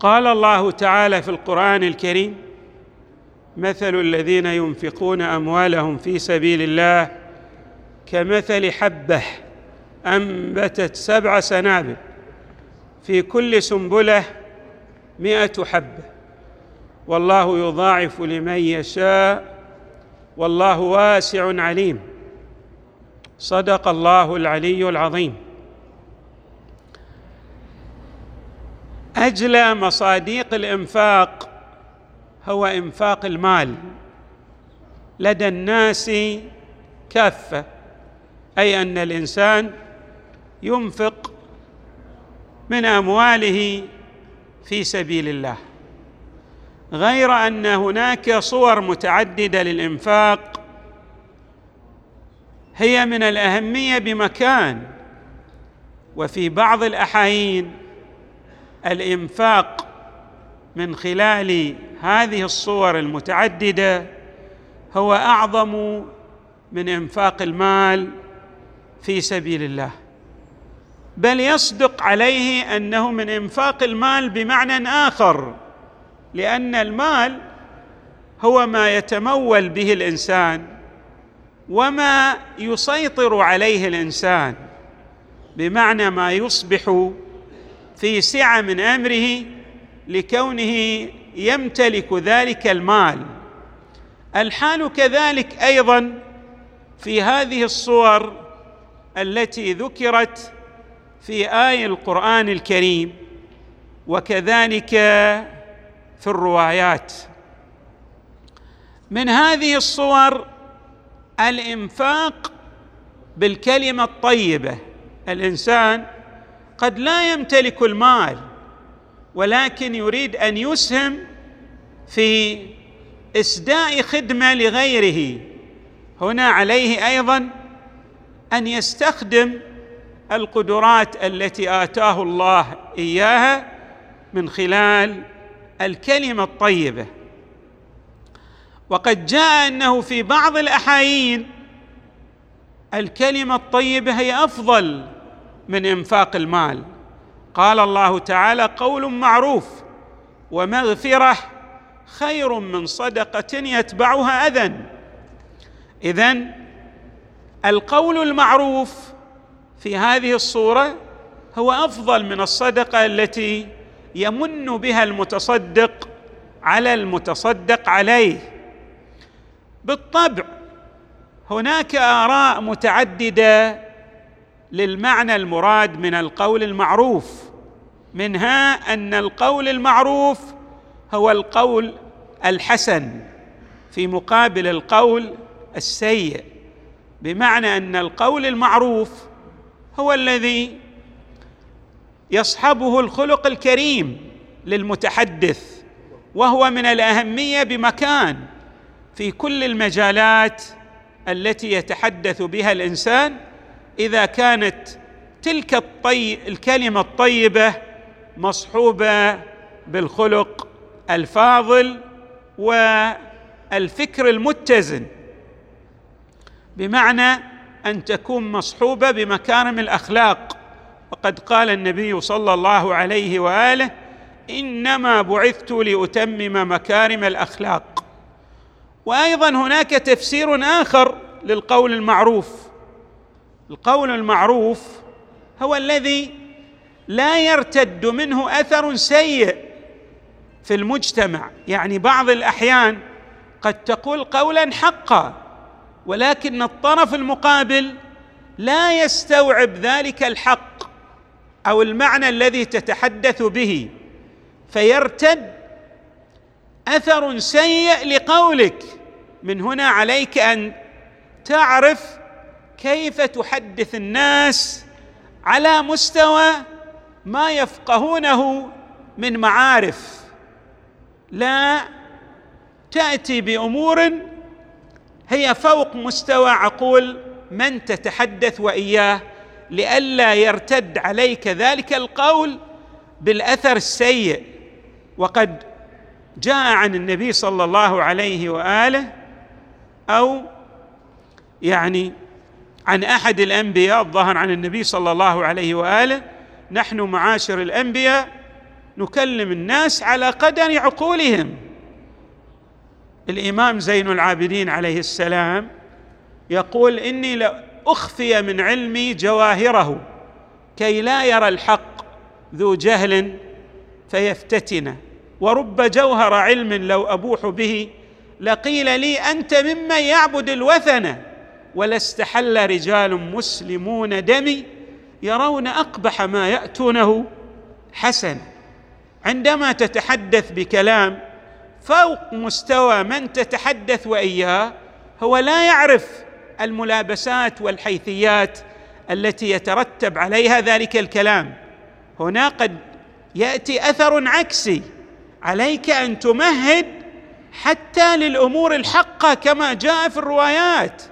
قال الله تعالى في القرآن الكريم مثل الذين ينفقون أموالهم في سبيل الله كمثل حبة أنبتت سبع سنابل في كل سنبلة مائه حبة. والله يضاعف لمن يشاء والله واسع عليم. صدق الله العلي العظيم. اجلى مصاديق الإنفاق هو إنفاق المال. لدى الناس كافة أي أن الإنسان ينفق من أمواله في سبيل الله. غير أن هناك صور متعددة للإنفاق هي من الأهمية بمكان وفي بعض الأحايين الإنفاق من خلال هذه الصور المتعددة هو أعظم من إنفاق المال في سبيل الله. بل يصدق عليه أنه من إنفاق المال بمعنى آخر لأن المال هو ما يتمول به الإنسان وما يسيطر عليه الإنسان بمعنى ما يصبح في سعة من أمره لكونه يمتلك ذلك المال. الحال كذلك أيضا في هذه الصور التي ذكرت في اي القرآن الكريم وكذلك في الروايات. من هذه الصور الإنفاق بالكلمة الطيبة. الإنسان قد لا يمتلك المال ولكن يريد أن يسهم في إسداء خدمة لغيره. هنا عليه أيضا أن يستخدم القدرات التي آتاه الله إياها من خلال الكلمة الطيبة. وقد جاء أنه في بعض الأحايين الكلمة الطيبة هي أفضل من إنفاق المال. قال الله تعالى قول معروف ومغفرة خير من صدقة يتبعها اذى إذن القول المعروف في هذه الصورة هو أفضل من الصدقة التي يمن بها المتصدق على المتصدق عليه. بالطبع هناك آراء متعددة للمعنى المراد من القول المعروف منها أن القول المعروف هو القول الحسن في مقابل القول السيء بمعنى أن القول المعروف هو الذي يصحبه الخلق الكريم للمتحدث وهو من الأهمية بمكان في كل المجالات التي يتحدث بها الإنسان إذا كانت تلك الطي الكلمة الطيبة مصحوبة بالخلق الفاضل والفكر المتزن بمعنى أن تكون مصحوبة بمكارم الأخلاق. وقد قال النبي صلى الله عليه وآله إنما بعثت لأتمم مكارم الأخلاق. وأيضا هناك تفسير آخر للقول المعروف. القول المعروف هو الذي لا يرتد منه أثر سيء في المجتمع. يعني بعض الأحيان قد تقول قولا حقا ولكن الطرف المقابل لا يستوعب ذلك الحق أو المعنى الذي تتحدث به. فيرتد أثر سيء لقولك. من هنا عليك أن تعرف كيف تحدث الناس على مستوى ما يفقهونه من معارف؟ لا تأتي بأمور هي فوق مستوى عقول من تتحدث وإياه لئلا يرتد عليك ذلك القول بالأثر السيء. وقد جاء عن النبي صلى الله عليه وآله أو يعني عن أحد الأنبياء الظاهر عن النبي صلى الله عليه وآله نحن معاشر الأنبياء نكلم الناس على قدر عقولهم. الإمام زين العابدين عليه السلام يقول إني لأخفي من علمي جواهره كي لا يرى الحق ذو جهل فيفتتن. ورب جوهر علم لو أبوح به لقيل لي أنت ممن يعبد الوثن. ولا استحل رجال مسلمون دمي يرون أقبح ما يأتونه حسن. عندما تتحدث بكلام فوق مستوى من تتحدث وإياه هو لا يعرف الملابسات والحيثيات التي يترتب عليها ذلك الكلام. هنا قد يأتي أثر عكسي. عليك أن تمهد حتى للأمور الحقة كما جاء في الروايات.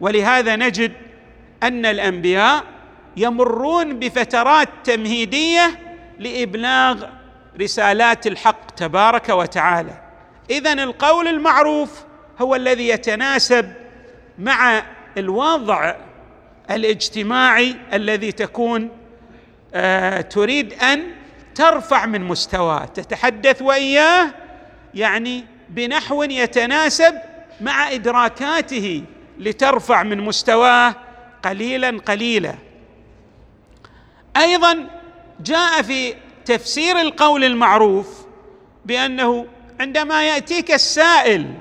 ولهذا نجد أن الأنبياء يمرون بفترات تمهيدية لإبلاغ رسالات الحق تبارك وتعالى. اذا القول المعروف هو الذي يتناسب مع الوضع الاجتماعي الذي تكون آه تريد أن ترفع من مستواه. تتحدث وإياه يعني بنحو يتناسب مع إدراكاته لترفع من مستواه قليلا قليلا. أيضا جاء في تفسير القول المعروف بأنه عندما يأتيك السائل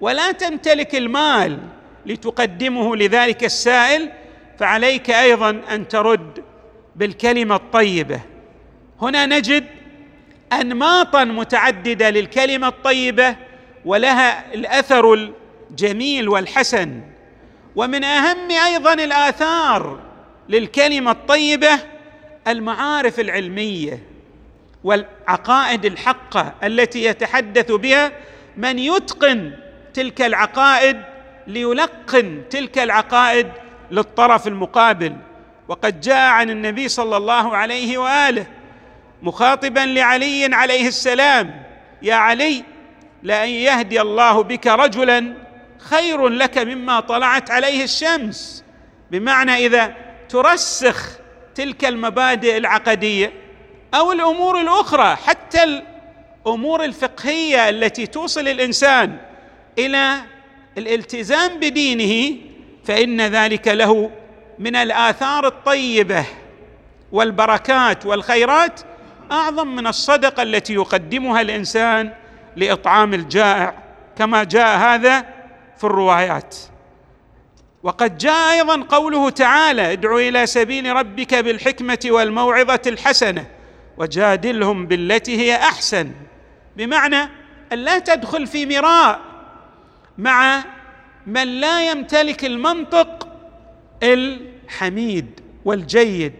ولا تمتلك المال لتقدمه لذلك السائل فعليك أيضا أن ترد بالكلمة الطيبة. هنا نجد انماطا متعددة للكلمة الطيبة ولها الأثر الجميل والحسن. ومن أهم أيضا الآثار للكلمة الطيبة المعارف العلمية والعقائد الحقة التي يتحدث بها من يتقن تلك العقائد ليلقن تلك العقائد للطرف المقابل. وقد جاء عن النبي صلى الله عليه وآله مخاطبا لعلي عليه السلام يا علي لأن يهدي الله بك رجلا خير لك مما طلعت عليه الشمس. بمعنى إذا ترسخ تلك المبادئ العقدية أو الأمور الأخرى حتى الأمور الفقهية التي توصل الإنسان إلى الالتزام بدينه فإن ذلك له من الآثار الطيبة والبركات والخيرات أعظم من الصدقة التي يقدمها الإنسان لإطعام الجائع. كما جاء هذا في الروايات. وقد جاء أيضا قوله تعالى ادع إلى سبيل ربك بالحكمة والموعظة الحسنة وجادلهم بالتي هي أحسن. بمعنى أن لا تدخل في مراء مع من لا يمتلك المنطق الحميد والجيد.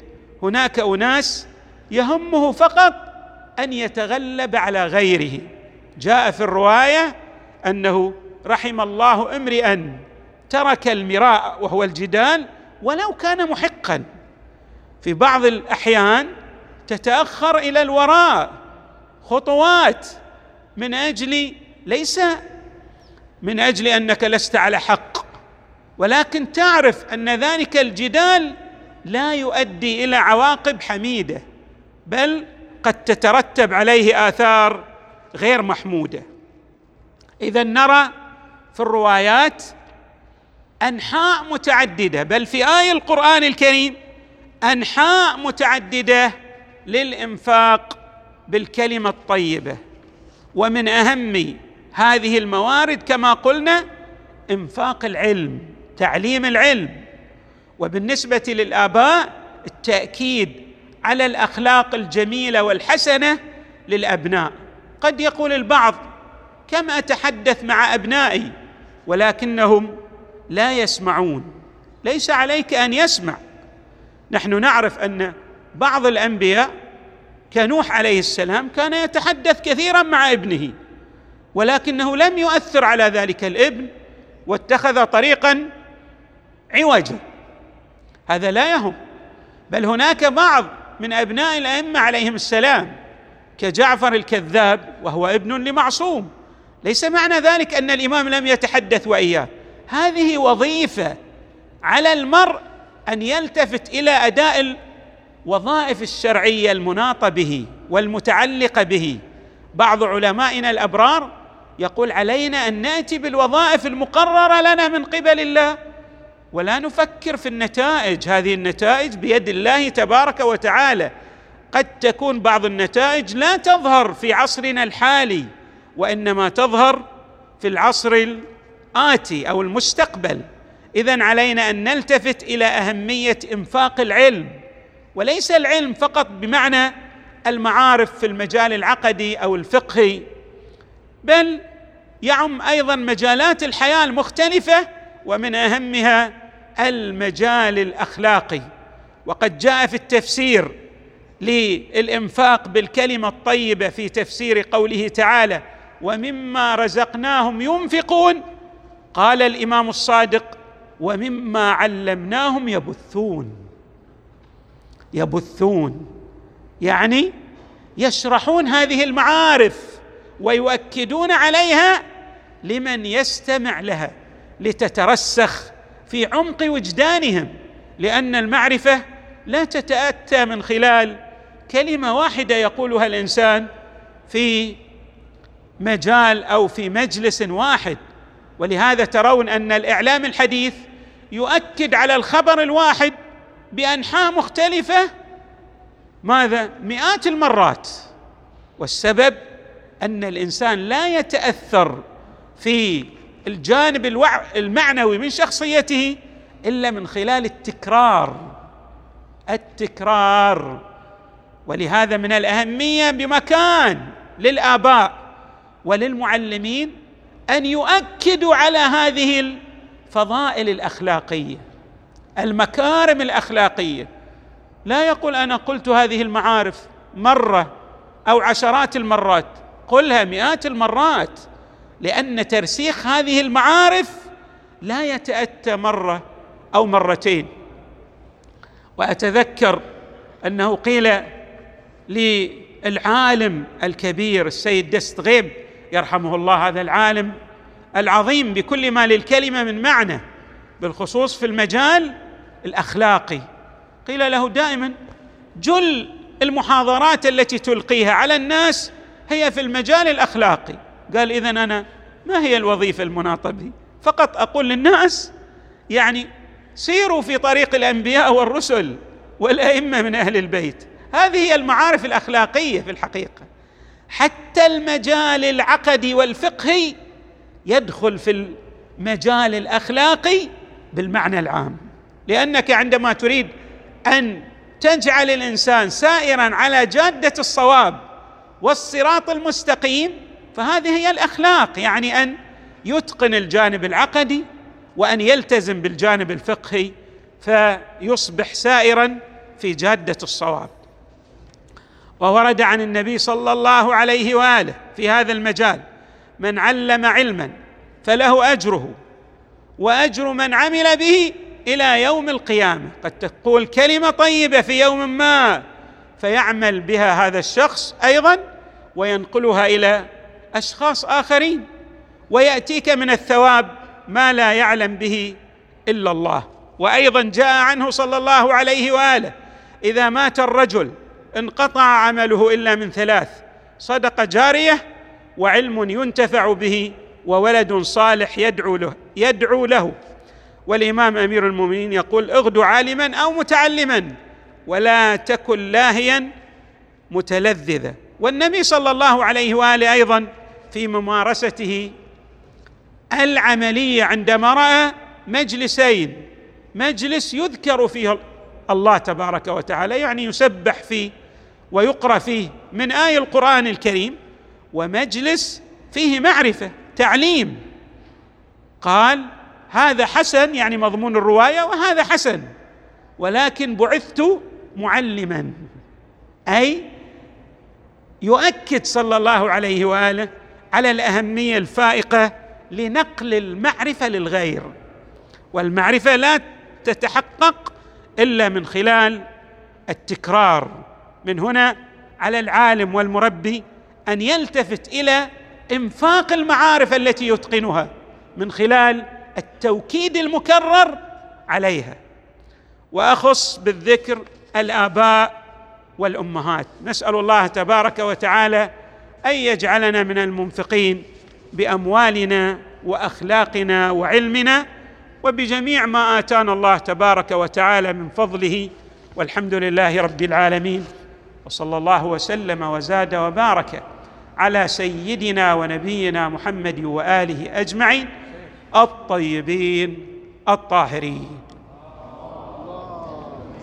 هناك أناس يهمه فقط أن يتغلب على غيره. جاء في الرواية أنه رحم الله امرئا ترك المراء وهو الجدال ولو كان محقا. في بعض الأحيان تتأخر إلى الوراء خطوات من أجل ليس من أجل أنك لست على حق ولكن تعرف أن ذلك الجدال لا يؤدي إلى عواقب حميدة بل قد تترتب عليه آثار غير محمودة. إذا نرى في الروايات أنحاء متعددة بل في آية القرآن الكريم أنحاء متعددة للإنفاق بالكلمة الطيبة. ومن أهم هذه الموارد كما قلنا إنفاق العلم تعليم العلم. وبالنسبة للآباء التأكيد على الأخلاق الجميلة والحسنة للأبناء. قد يقول البعض كم أتحدث مع أبنائي؟ ولكنهم لا يسمعون. ليس عليك أن يسمع. نحن نعرف أن بعض الأنبياء كنوح عليه السلام كان يتحدث كثيرا مع ابنه ولكنه لم يؤثر على ذلك الابن واتخذ طريقا عوجا. هذا لا يهم. بل هناك بعض من أبناء الأئمة عليهم السلام كجعفر الكذاب وهو ابن لمعصوم ليس معنى ذلك أن الإمام لم يتحدث وإياه. هذه وظيفة على المرء أن يلتفت إلى أداء الوظائف الشرعية المناطة به والمتعلقة به. بعض علمائنا الأبرار يقول علينا أن نأتي بالوظائف المقررة لنا من قبل الله ولا نفكر في النتائج. هذه النتائج بيد الله تبارك وتعالى. قد تكون بعض النتائج لا تظهر في عصرنا الحالي. وإنما تظهر في العصر الآتي أو المستقبل. اذا علينا أن نلتفت إلى أهمية إنفاق العلم وليس العلم فقط بمعنى المعارف في المجال العقدي أو الفقهي بل يعم أيضا مجالات الحياة المختلفة ومن أهمها المجال الأخلاقي. وقد جاء في التفسير للإنفاق بالكلمة الطيبة في تفسير قوله تعالى ومما رزقناهم ينفقون. قال الإمام الصادق ومما علمناهم يبثون. يبثون يعني يشرحون هذه المعارف ويؤكدون عليها لمن يستمع لها لتترسخ في عمق وجدانهم لأن المعرفة لا تتأتى من خلال كلمة واحدة يقولها الإنسان في مجال أو في مجلس واحد. ولهذا ترون أن الإعلام الحديث يؤكد على الخبر الواحد بأنحاء مختلفة ماذا؟ مئات المرات. والسبب أن الإنسان لا يتأثر في الجانب المعنوي من شخصيته إلا من خلال التكرار. التكرار. ولهذا من الأهمية بمكان للآباء وللمعلمين أن يؤكدوا على هذه الفضائل الأخلاقية المكارم الأخلاقية. لا يقول أنا قلت هذه المعارف مرة أو عشرات المرات قلها مئات المرات لأن ترسيخ هذه المعارف لا يتأتى مرة أو مرتين. وأتذكر أنه قيل للعالم الكبير السيد دستغيب يرحمه الله هذا العالم العظيم بكل ما للكلمة من معنى بالخصوص في المجال الأخلاقي. قيل له دائما جل المحاضرات التي تلقيها على الناس هي في المجال الأخلاقي. قال اذا أنا ما هي الوظيفة المناطة بي؟ فقط أقول للناس يعني سيروا في طريق الأنبياء والرسل والأئمة من أهل البيت. هذه هي المعارف الأخلاقية في الحقيقة. حتى المجال العقدي والفقهي يدخل في المجال الأخلاقي بالمعنى العام. لأنك عندما تريد أن تجعل الإنسان سائرا على جادة الصواب والصراط المستقيم فهذه هي الأخلاق يعني أن يتقن الجانب العقدي وأن يلتزم بالجانب الفقهي فيصبح سائرا في جادة الصواب. وورد عن النبي صلى الله عليه وآله في هذا المجال من علم علما فله أجره وأجر من عمل به إلى يوم القيامة. قد تقول كلمة طيبة في يوم ما فيعمل بها هذا الشخص أيضا وينقلها إلى أشخاص آخرين ويأتيك من الثواب ما لا يعلم به إلا الله. وأيضا جاء عنه صلى الله عليه وآله إذا مات الرجل انقطع عمله إلا من ثلاث صدقة جارية وعلم ينتفع به وولد صالح يدعو له يدعو له. والإمام أمير المؤمنين يقول اغدو عالما أو متعلما ولا تكن لاهيا متلذذا والنبي صلى الله عليه وآله أيضا في ممارسته العملية عندما رأى مجلسين مجلس يذكر فيه الله تبارك وتعالى يعني يسبح فيه ويقرأ فيه من اي القرآن الكريم ومجلس فيه معرفة تعليم. قال هذا حسن يعني مضمون الرواية وهذا حسن ولكن بعثت معلما أي يؤكد صلى الله عليه وآله على الأهمية الفائقة لنقل المعرفة للغير. والمعرفة لا تتحقق إلا من خلال التكرار. من هنا على العالم والمربي أن يلتفت إلى إنفاق المعارف التي يتقنها من خلال التوكيد المكرر عليها. وأخص بالذكر الآباء والأمهات. نسأل الله تبارك وتعالى أن يجعلنا من المنفقين بأموالنا وأخلاقنا وعلمنا وبجميع ما آتانا الله تبارك وتعالى من فضله. والحمد لله رب العالمين. وصلى الله وسلم وزاد وبارك على سيدنا ونبينا محمد وآله أجمعين الطيبين الطاهرين.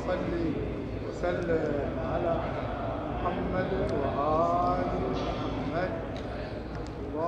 صلي وسلم.